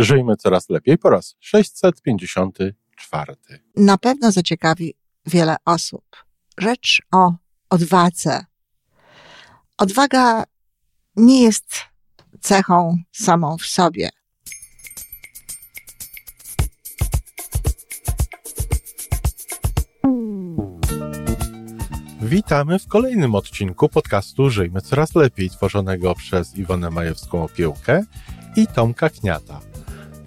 Żyjmy coraz lepiej po raz 654. Na pewno zaciekawi wiele osób. Rzecz o odwadze. Odwaga nie jest cechą samą w sobie. Witamy w kolejnym odcinku podcastu Żyjmy Coraz Lepiej, tworzonego przez Iwonę Majewską-Opiełkę i Tomka Kniata.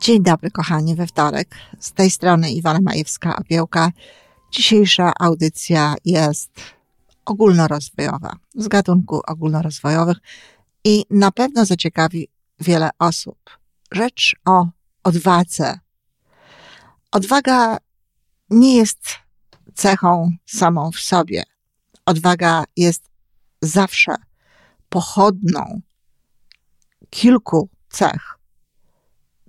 Dzień dobry, kochani, we wtorek. Z tej strony Iwona Majewska-Opiełka. Dzisiejsza audycja jest ogólnorozwojowa, z gatunku ogólnorozwojowych i na pewno zaciekawi wiele osób. Rzecz o odwadze. Odwaga nie jest cechą samą w sobie. Odwaga jest zawsze pochodną kilku cech,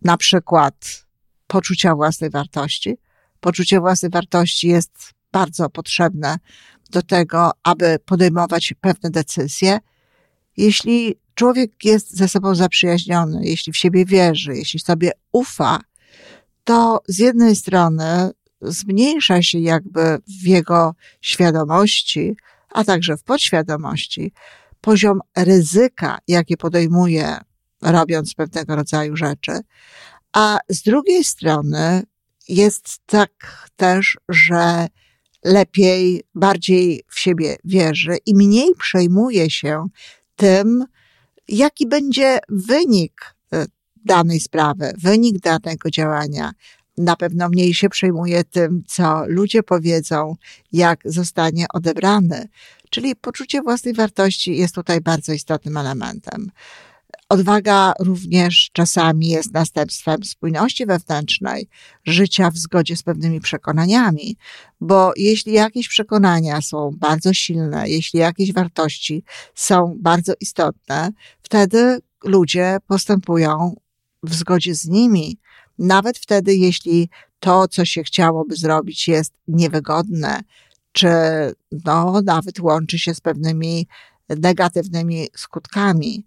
na przykład poczucia własnej wartości. Poczucie własnej wartości jest bardzo potrzebne do tego, aby podejmować pewne decyzje. Jeśli człowiek jest ze sobą zaprzyjaźniony, jeśli w siebie wierzy, jeśli sobie ufa, to z jednej strony zmniejsza się jakby w jego świadomości, a także w podświadomości poziom ryzyka, jakie podejmuje, robiąc pewnego rodzaju rzeczy, a z drugiej strony jest tak też, że lepiej, bardziej w siebie wierzy i mniej przejmuje się tym, jaki będzie wynik e, danej sprawy, wynik danego działania. Na pewno mniej się przejmuje tym, co ludzie powiedzą, jak zostanie odebrany. Czyli poczucie własnej wartości jest tutaj bardzo istotnym elementem. Odwaga również czasami jest następstwem spójności wewnętrznej, życia w zgodzie z pewnymi przekonaniami, bo jeśli jakieś przekonania są bardzo silne, jeśli jakieś wartości są bardzo istotne, wtedy ludzie postępują w zgodzie z nimi, nawet wtedy, jeśli to, co się chciałoby zrobić, jest niewygodne, czy no, nawet łączy się z pewnymi negatywnymi skutkami.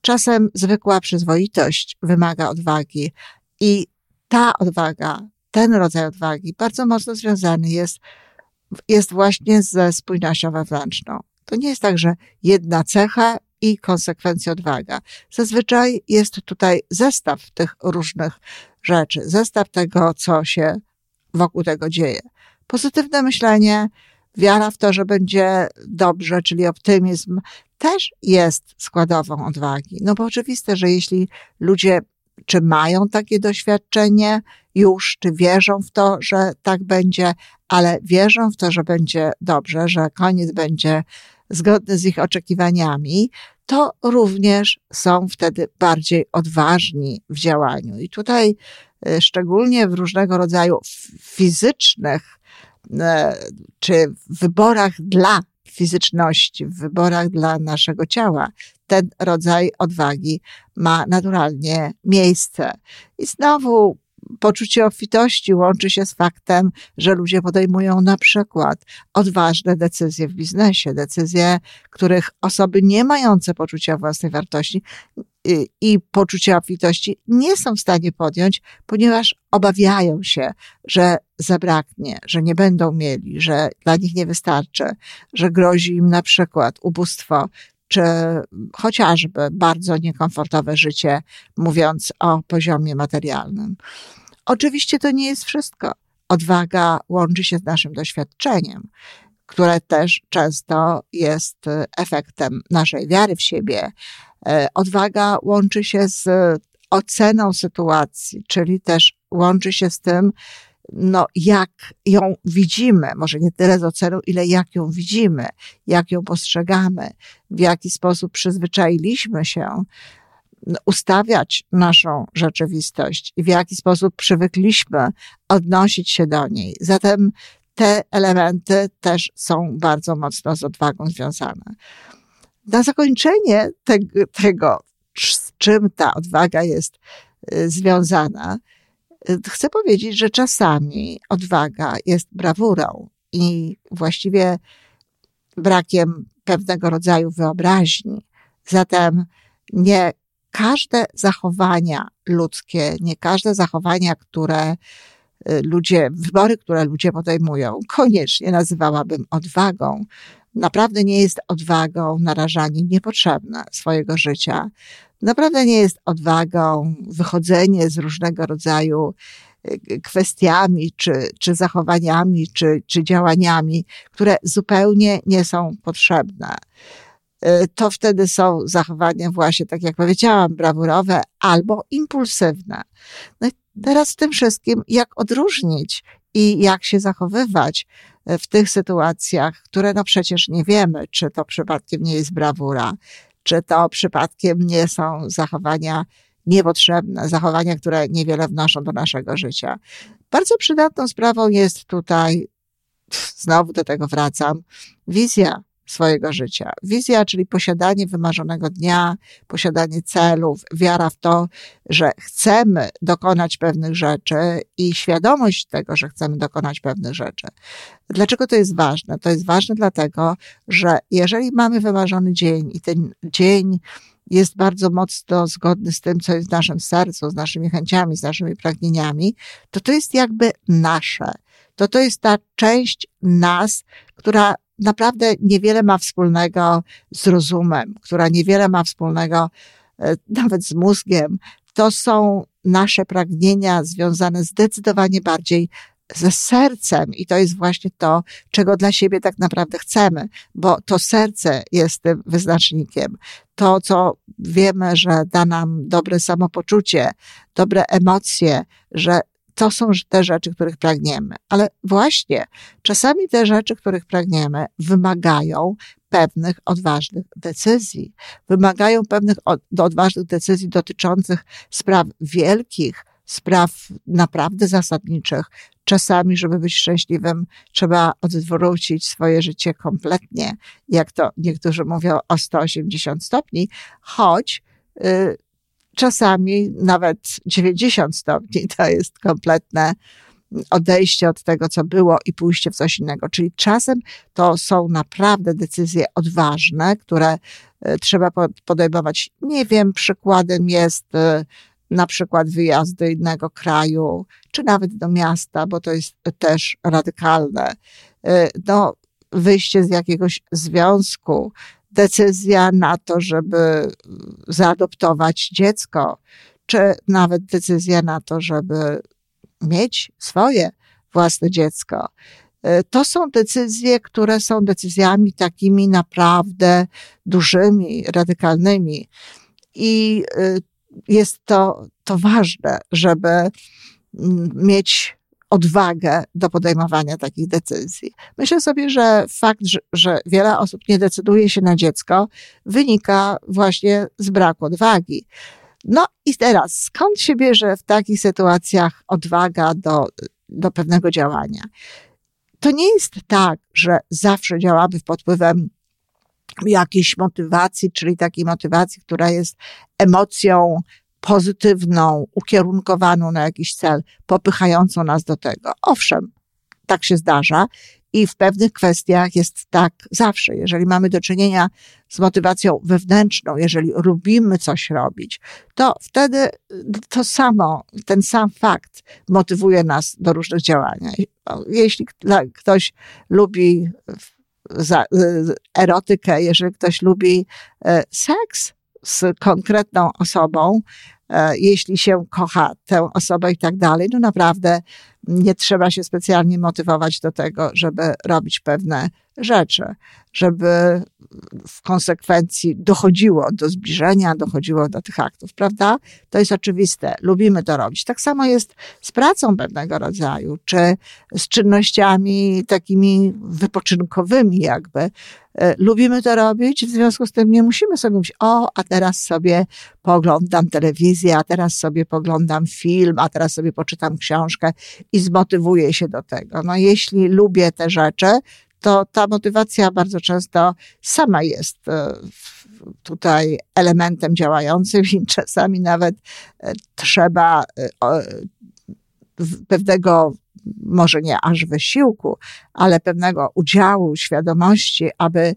Czasem zwykła przyzwoitość wymaga odwagi i ta odwaga, ten rodzaj odwagi bardzo mocno związany jest, jest właśnie ze spójnością wewnętrzną. To nie jest tak, że jedna cecha i konsekwencja odwaga. Zazwyczaj jest tutaj zestaw tych różnych rzeczy, zestaw tego, co się wokół tego dzieje. Pozytywne myślenie, wiara w to, że będzie dobrze, czyli optymizm, też jest składową odwagi. No bo oczywiste, że jeśli ludzie czy mają takie doświadczenie już, czy wierzą w to, że tak będzie, ale wierzą w to, że będzie dobrze, że koniec będzie zgodny z ich oczekiwaniami, to również są wtedy bardziej odważni w działaniu. I tutaj y, szczególnie w różnego rodzaju fizycznych e, czy wyborach dla fizyczności, w wyborach dla naszego ciała, ten rodzaj odwagi ma naturalnie miejsce. I znowu poczucie obfitości łączy się z faktem, że ludzie podejmują na przykład odważne decyzje w biznesie, decyzje, których osoby nie mające poczucia własnej wartości i poczucia obfitości nie są w stanie podjąć, ponieważ obawiają się, że zabraknie, że nie będą mieli, że dla nich nie wystarczy, że grozi im na przykład ubóstwo, czy chociażby bardzo niekomfortowe życie, mówiąc o poziomie materialnym. Oczywiście to nie jest wszystko. Odwaga łączy się z naszym doświadczeniem, które też często jest efektem naszej wiary w siebie. E, odwaga łączy się z oceną sytuacji, czyli też łączy się z tym, no, jak ją widzimy, może nie tyle z oceną, ile jak ją widzimy, jak ją postrzegamy, w jaki sposób przyzwyczailiśmy się ustawiać naszą rzeczywistość i w jaki sposób przywykliśmy odnosić się do niej. Zatem te elementy też są bardzo mocno z odwagą związane. Na zakończenie tego, z czym ta odwaga jest y, związana, y, chcę powiedzieć, że czasami odwaga jest brawurą i właściwie brakiem pewnego rodzaju wyobraźni. Zatem nie każde zachowania ludzkie, nie każde zachowania, które ludzie, wybory, które ludzie podejmują, koniecznie nazywałabym odwagą. Naprawdę nie jest odwagą narażanie niepotrzebne swojego życia. Naprawdę nie jest odwagą wychodzenie z różnego rodzaju y, kwestiami, czy, czy zachowaniami, czy, czy działaniami, które zupełnie nie są potrzebne. Y, to wtedy są zachowania właśnie, tak jak powiedziałam, brawurowe albo impulsywne. No teraz tym wszystkim, jak odróżnić i jak się zachowywać y, w tych sytuacjach, które no przecież nie wiemy, czy to przypadkiem nie jest brawura, czy to przypadkiem nie są zachowania niepotrzebne, zachowania, które niewiele wnoszą do naszego życia. Bardzo przydatną sprawą jest tutaj, znowu do tego wracam, wizja swojego życia. Wizja, czyli posiadanie wymarzonego dnia, posiadanie celów, wiara w to, że chcemy dokonać pewnych rzeczy i świadomość tego, że chcemy dokonać pewnych rzeczy. Dlaczego to jest ważne? To jest ważne dlatego, że jeżeli mamy wymarzony dzień i ten dzień jest bardzo mocno zgodny z tym, co jest w naszym sercu, z naszymi chęciami, z naszymi pragnieniami, to to jest jakby nasze. To to jest ta część nas, która naprawdę niewiele ma wspólnego z rozumem, która niewiele ma wspólnego e, nawet z mózgiem. To są nasze pragnienia związane zdecydowanie bardziej ze sercem i to jest właśnie to, czego dla siebie tak naprawdę chcemy, bo to serce jest tym wyznacznikiem. To, co wiemy, że da nam dobre samopoczucie, dobre emocje, że to są te rzeczy, których pragniemy. Ale właśnie czasami te rzeczy, których pragniemy, wymagają pewnych odważnych decyzji. Wymagają pewnych odważnych decyzji dotyczących spraw wielkich, spraw naprawdę zasadniczych. Czasami, żeby być szczęśliwym, trzeba odwrócić swoje życie kompletnie, jak to niektórzy mówią o 180 stopni, choć y, czasami nawet 90 stopni to jest kompletne odejście od tego, co było i pójście w coś innego. Czyli czasem to są naprawdę decyzje odważne, które e, trzeba podejmować. Nie wiem, przykładem jest e, na przykład wyjazd do innego kraju, czy nawet do miasta, bo to jest też radykalne. E, no, wyjście z jakiegoś związku, decyzja na to, żeby zaadoptować dziecko, czy nawet decyzja na to, żeby mieć swoje własne dziecko. Y, to są decyzje, które są decyzjami takimi naprawdę dużymi, radykalnymi. I y, jest to, to ważne, żeby mieć odwagę do podejmowania takich decyzji. Myślę sobie, że fakt, że, że wiele osób nie decyduje się na dziecko, wynika właśnie z braku odwagi. No i teraz, skąd się bierze w takich sytuacjach odwaga do, do pewnego działania? To nie jest tak, że zawsze działamy pod wpływem jakiejś motywacji, czyli takiej motywacji, która jest emocją pozytywną, ukierunkowaną na jakiś cel, popychającą nas do tego. Owszem, tak się zdarza i w pewnych kwestiach jest tak zawsze. Jeżeli mamy do czynienia z motywacją wewnętrzną, jeżeli lubimy coś robić, to wtedy to samo, ten sam fakt motywuje nas do różnych działań. Jeśli ktoś lubi erotykę, jeżeli ktoś lubi e, seks, z konkretną osobą, e, jeśli się kocha tę osobę i tak dalej, no naprawdę nie trzeba się specjalnie motywować do tego, żeby robić pewne rzeczy, żeby w konsekwencji dochodziło do zbliżenia, dochodziło do tych aktów, prawda? To jest oczywiste, lubimy to robić. Tak samo jest z pracą pewnego rodzaju, czy z czynnościami takimi wypoczynkowymi, jakby. E, lubimy to robić, w związku z tym nie musimy sobie mówić, o, a teraz sobie poglądam telewizję, a teraz sobie poglądam film, a teraz sobie poczytam książkę i zmotywuję się do tego. No, jeśli lubię te rzeczy, to ta motywacja bardzo często sama jest e, tutaj elementem działającym i czasami nawet e, trzeba pewnego może nie aż wysiłku, ale pewnego udziału, świadomości, aby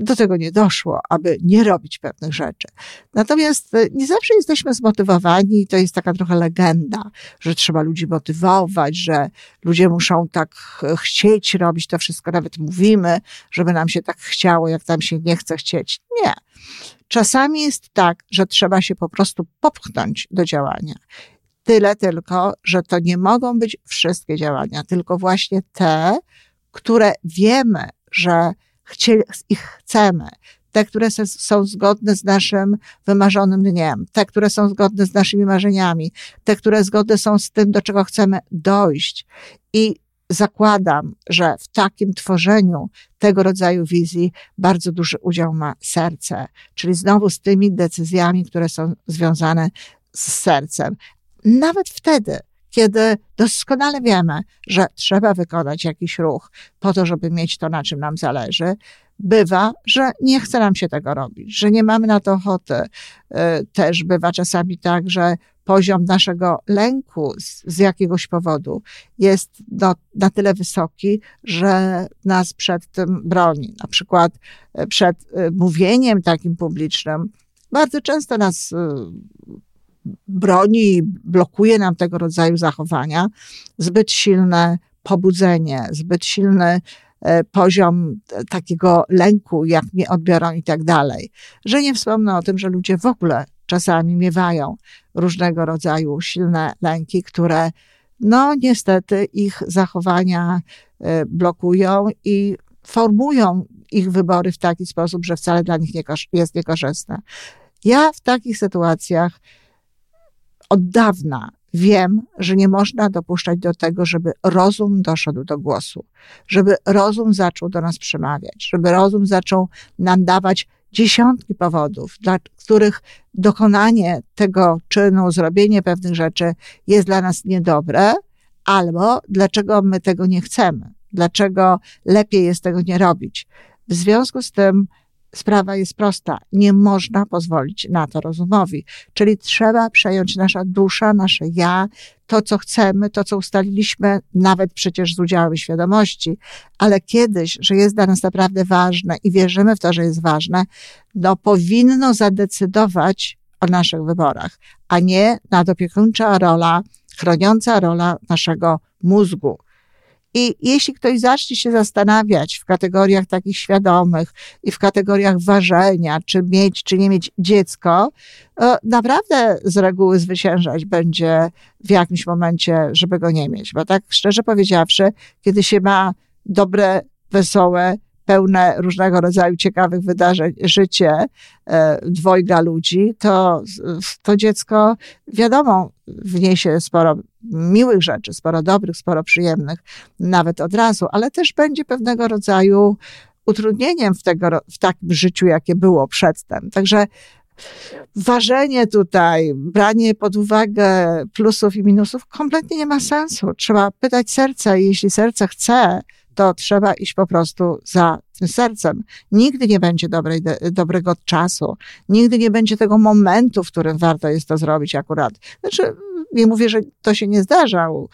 do tego nie doszło, aby nie robić pewnych rzeczy. Natomiast e, nie zawsze jesteśmy zmotywowani i to jest taka trochę legenda, że trzeba ludzi motywować, że ludzie muszą tak chcieć robić to wszystko. Nawet mówimy, żeby nam się tak chciało, jak nam się nie chce chcieć. Nie. Czasami jest tak, że trzeba się po prostu popchnąć do działania. Tyle tylko, że to nie mogą być wszystkie działania, tylko właśnie te, które wiemy, że ich chcemy, te, które są zgodne z naszym wymarzonym dniem, te, które są zgodne z naszymi marzeniami, te, które zgodne są z tym, do czego chcemy dojść. I zakładam, że w takim tworzeniu tego rodzaju wizji bardzo duży udział ma serce, czyli znowu z tymi decyzjami, które są związane z sercem. Nawet wtedy, kiedy doskonale wiemy, że trzeba wykonać jakiś ruch po to, żeby mieć to, na czym nam zależy, bywa, że nie chce nam się tego robić, że nie mamy na to ochoty. E, też bywa czasami tak, że poziom naszego lęku z, z jakiegoś powodu jest do, na tyle wysoki, że nas przed tym broni. Na przykład e, przed e, mówieniem takim publicznym bardzo często nas broni, blokuje nam tego rodzaju zachowania, zbyt silne pobudzenie, zbyt silny e, poziom takiego lęku, jak mnie odbiorą i tak dalej. Że nie wspomnę o tym, że ludzie w ogóle czasami miewają różnego rodzaju silne lęki, które no niestety ich zachowania e, blokują i formują ich wybory w taki sposób, że wcale dla nich nie jest niekorzystne. Ja w takich sytuacjach od dawna wiem, że nie można dopuszczać do tego, żeby rozum doszedł do głosu, żeby rozum zaczął do nas przemawiać, żeby rozum zaczął nam dawać dziesiątki powodów, dla których dokonanie tego czynu, zrobienie pewnych rzeczy jest dla nas niedobre, albo dlaczego my tego nie chcemy, dlaczego lepiej jest tego nie robić. W związku z tym, Sprawa jest prosta. Nie można pozwolić na to rozumowi. Czyli trzeba przejąć nasza dusza, nasze ja, to, co chcemy, to, co ustaliliśmy, nawet przecież z udziałem świadomości, ale kiedyś, że jest dla nas naprawdę ważne i wierzymy w to, że jest ważne, no powinno zadecydować o naszych wyborach, a nie nadopiekuńcza rola, chroniąca rola naszego mózgu. I jeśli ktoś zacznie się zastanawiać w kategoriach takich świadomych i w kategoriach ważenia, czy mieć, czy nie mieć dziecko, naprawdę z reguły zwyciężać będzie w jakimś momencie, żeby go nie mieć. Bo tak szczerze powiedziawszy, kiedy się ma dobre, wesołe, pełne różnego rodzaju ciekawych wydarzeń życie e, dwojga ludzi, to, to dziecko, wiadomo, wniesie sporo miłych rzeczy, sporo dobrych, sporo przyjemnych, nawet od razu, ale też będzie pewnego rodzaju utrudnieniem w, tego, w takim życiu, jakie było przedtem. Także ważenie tutaj, branie pod uwagę plusów i minusów kompletnie nie ma sensu. Trzeba pytać serca i jeśli serce chce, to trzeba iść po prostu za tym sercem. Nigdy nie będzie dobrej, dobrego czasu, nigdy nie będzie tego momentu, w którym warto jest to zrobić akurat. Znaczy, nie mówię, że to się nie zdarza u,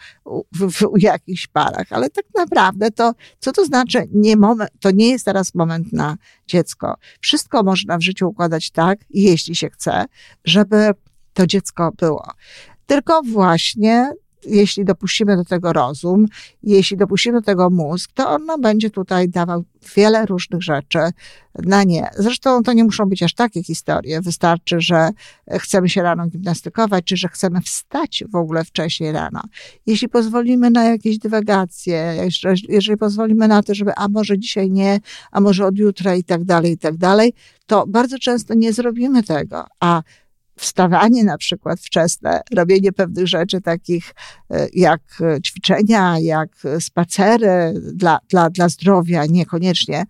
w, w, u jakichś parach, ale tak naprawdę to, co to znaczy, nie moment, to nie jest teraz moment na dziecko. Wszystko można w życiu układać tak, jeśli się chce, żeby to dziecko było. Tylko właśnie jeśli dopuścimy do tego rozum, jeśli dopuścimy do tego mózg, to on będzie tutaj dawał wiele różnych rzeczy na nie. Zresztą to nie muszą być aż takie historie. Wystarczy, że chcemy się rano gimnastykować, czy że chcemy wstać w ogóle wcześniej rano. Jeśli pozwolimy na jakieś dywagacje, jeżeli pozwolimy na to, żeby a może dzisiaj nie, a może od jutra i tak dalej, i tak dalej, to bardzo często nie zrobimy tego. A wstawanie na przykład wczesne, robienie pewnych rzeczy takich e, jak ćwiczenia, jak spacery dla, dla, dla zdrowia, niekoniecznie.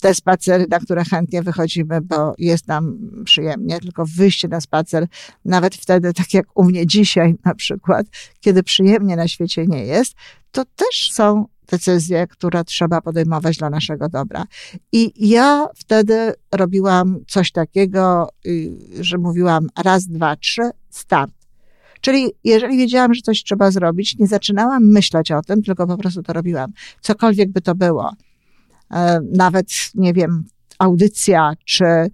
Te spacery, na które chętnie wychodzimy, bo jest nam przyjemnie, tylko wyjście na spacer, nawet wtedy, tak jak u mnie dzisiaj na przykład, kiedy przyjemnie na świecie nie jest, to też są decyzje, które trzeba podejmować dla naszego dobra. I ja wtedy robiłam coś takiego, y, że mówiłam raz, dwa, trzy, start. Czyli jeżeli wiedziałam, że coś trzeba zrobić, nie zaczynałam myśleć o tym, tylko po prostu to robiłam. Cokolwiek by to było. E, nawet, nie wiem, audycja, czy e,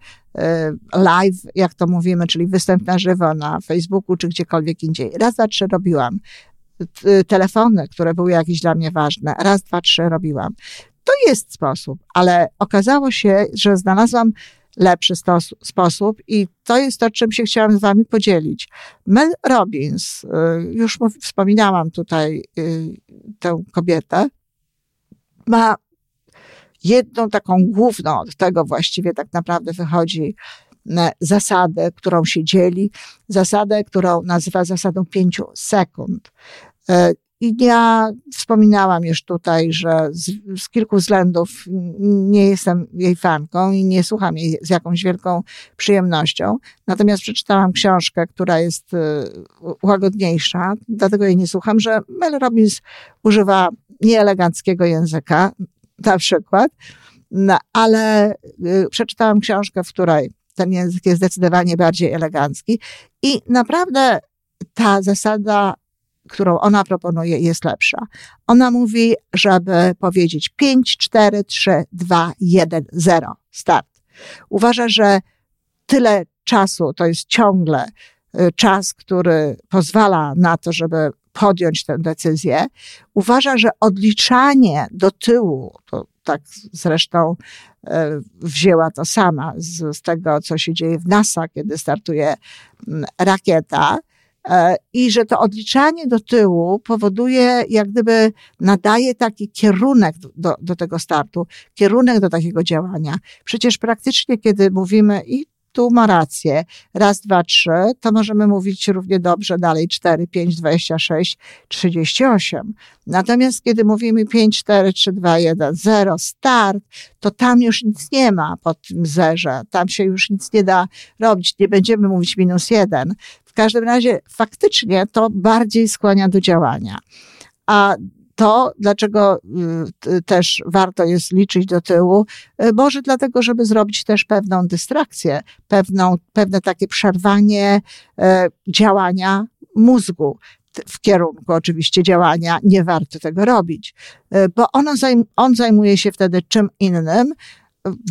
live, jak to mówimy, czyli występ na żywo na Facebooku, czy gdziekolwiek indziej. Raz, dwa, trzy robiłam. Y, telefony, które były jakieś dla mnie ważne. Raz, dwa, trzy robiłam. To jest sposób, ale okazało się, że znalazłam lepszy stos- sposób i to jest to, czym się chciałam z wami podzielić. Mel Robbins, y, już wspominałam tutaj y, tę kobietę, ma jedną taką główną, od tego właściwie tak naprawdę wychodzi zasadę, którą się dzieli, zasadę, którą nazywa zasadą pięciu sekund. E, I ja wspominałam już tutaj, że z, z, kilku względów nie jestem jej fanką i nie słucham jej z jakąś wielką przyjemnością. Natomiast przeczytałam książkę, która jest e, łagodniejsza, dlatego jej nie słucham, że Mel Robbins używa nieeleganckiego języka, na przykład, no, ale e, przeczytałam książkę, w której ten język jest zdecydowanie bardziej elegancki i naprawdę ta zasada, którą ona proponuje, jest lepsza. Ona mówi, żeby powiedzieć 5, 4, 3, 2, 1, 0, start. Uważa, że tyle czasu to jest ciągle y, czas, który pozwala na to, żeby podjąć tę decyzję. Uważa, że odliczanie do tyłu, to tak zresztą e, wzięła to sama z, z tego, co się dzieje w NASA, kiedy startuje rakieta. E, I że to odliczanie do tyłu powoduje, jak gdyby nadaje taki kierunek do, do tego startu, kierunek do takiego działania. Przecież praktycznie, kiedy mówimy i tu ma rację. Raz, dwa, trzy, to możemy mówić równie dobrze dalej 4, 5, 26, 38. Natomiast kiedy mówimy 5, 4, 3, 2, 1, 0, start, to tam już nic nie ma pod tym zerze. Tam się już nic nie da robić. Nie będziemy mówić minus jeden. W każdym razie faktycznie to bardziej skłania do działania. A to, dlaczego y, też warto jest liczyć do tyłu, y, może dlatego, żeby zrobić też pewną dystrakcję, pewną, pewne takie przerwanie y, działania mózgu w kierunku oczywiście działania, nie warto tego robić, bo ono zajm on zajmuje się wtedy czym innym,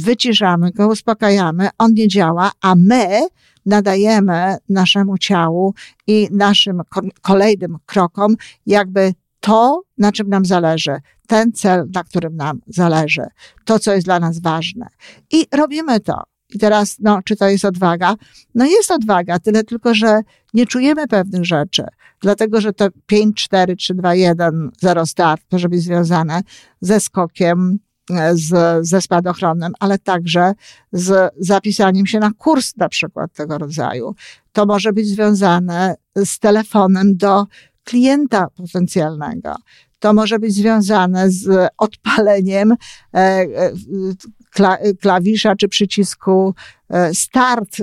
wyciszamy go, uspokajamy, on nie działa, a my nadajemy naszemu ciału i naszym kolejnym krokom jakby to, na czym nam zależy, ten cel, na którym nam zależy, to, co jest dla nas ważne. I robimy to. I teraz, no, czy to jest odwaga? No jest odwaga, tyle tylko, że nie czujemy pewnych rzeczy, dlatego, że to 5, 4, 3, 2, 1, 0 start może być związane ze skokiem, e, z, ze spadochronem, ale także z zapisaniem się na kurs na przykład tego rodzaju. To może być związane z telefonem do klienta potencjalnego. To może być związane z odpaleniem e, e, klawisza czy przycisku e, start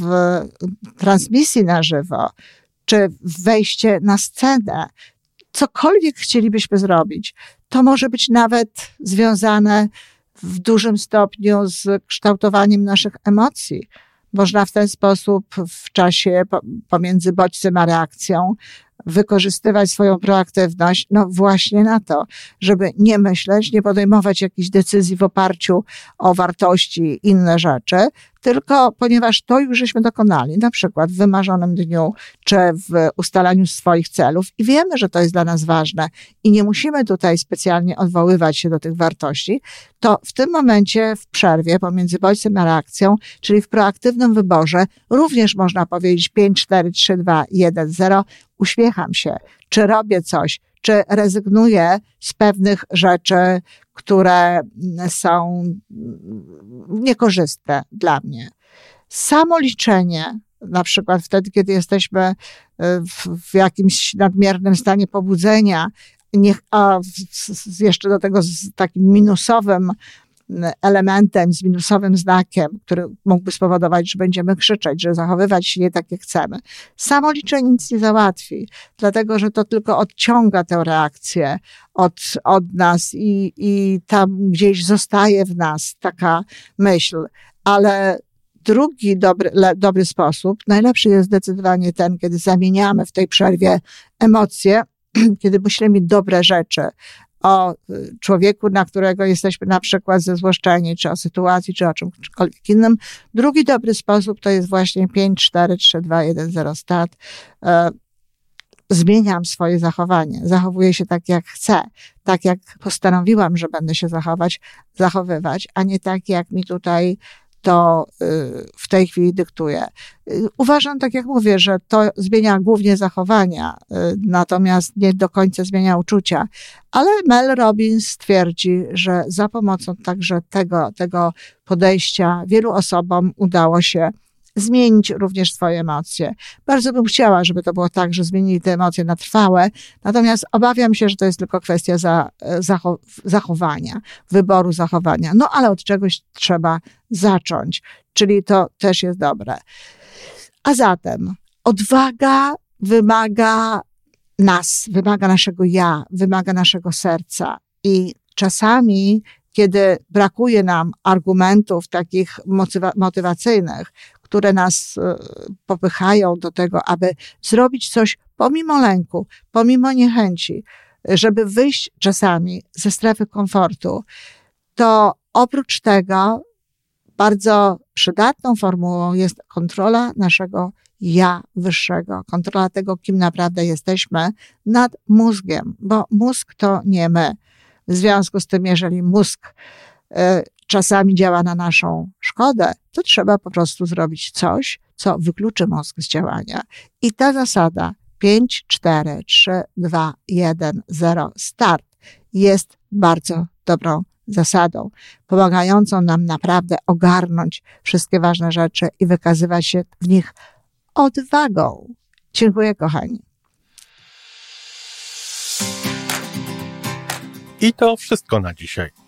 w transmisji na żywo, czy wejście na scenę. Cokolwiek chcielibyśmy zrobić, to może być nawet związane w dużym stopniu z kształtowaniem naszych emocji. Można w ten sposób w czasie pomiędzy bodźcem a reakcją wykorzystywać swoją proaktywność, no właśnie na to, żeby nie myśleć, nie podejmować jakichś decyzji w oparciu o wartości, inne rzeczy, tylko ponieważ to już żeśmy dokonali, na przykład w wymarzonym dniu, czy w ustalaniu swoich celów i wiemy, że to jest dla nas ważne i nie musimy tutaj specjalnie odwoływać się do tych wartości, to w tym momencie w przerwie pomiędzy bodźcem a reakcją, czyli w proaktywnym wyborze, również można powiedzieć 5, 4, 3, 2, 1, 0, uśmiecham się, czy robię coś, czy rezygnuję z pewnych rzeczy, które są niekorzystne dla mnie. Samo liczenie, na przykład wtedy, kiedy jesteśmy e, w, jakimś nadmiernym stanie pobudzenia, niech, a jeszcze do tego z takim minusowym elementem, z minusowym znakiem, który mógłby spowodować, że będziemy krzyczeć, że zachowywać się nie tak, jak chcemy. Samo liczenie nic nie załatwi, dlatego że to tylko odciąga tę reakcję od, od nas i, i tam gdzieś zostaje w nas taka myśl. Ale drugi dobry, le, dobry sposób, najlepszy jest zdecydowanie ten, kiedy zamieniamy w tej przerwie emocje, kiedy myślimy dobre rzeczy, o y, człowieku, na którego jesteśmy na przykład zezłoszczeni, czy o sytuacji, czy o czymkolwiek innym. Drugi dobry sposób to jest właśnie 5, 4, 3, 2, 1, 0 start. E, zmieniam swoje zachowanie, zachowuję się tak, jak chcę, tak jak postanowiłam, że będę się zachować, zachowywać, a nie tak, jak mi tutaj to y, w tej chwili dyktuje. Y, uważam, tak jak mówię, że to zmienia głównie zachowania, y, natomiast nie do końca zmienia uczucia. Ale Mel Robbins twierdzi, że za pomocą także tego, tego podejścia wielu osobom udało się zmienić również swoje emocje. Bardzo bym chciała, żeby to było tak, że zmienili te emocje na trwałe, natomiast obawiam się, że to jest tylko kwestia za, zacho zachowania, wyboru zachowania. No ale od czegoś trzeba zacząć, czyli to też jest dobre. A zatem odwaga wymaga nas, wymaga naszego ja, wymaga naszego serca i czasami kiedy brakuje nam argumentów takich motywa motywacyjnych, które nas e, popychają do tego, aby zrobić coś pomimo lęku, pomimo niechęci, żeby wyjść czasami ze strefy komfortu, to oprócz tego bardzo przydatną formułą jest kontrola naszego ja wyższego, kontrola tego, kim naprawdę jesteśmy nad mózgiem, bo mózg to nie my. W związku z tym, jeżeli mózg e, czasami działa na naszą szkodę, to trzeba po prostu zrobić coś, co wykluczy mózg z działania. I ta zasada 5, 4, 3, 2, 1, 0, start jest bardzo dobrą zasadą, pomagającą nam naprawdę ogarnąć wszystkie ważne rzeczy i wykazywać się w nich odwagą. Dziękuję, kochani. I to wszystko na dzisiaj.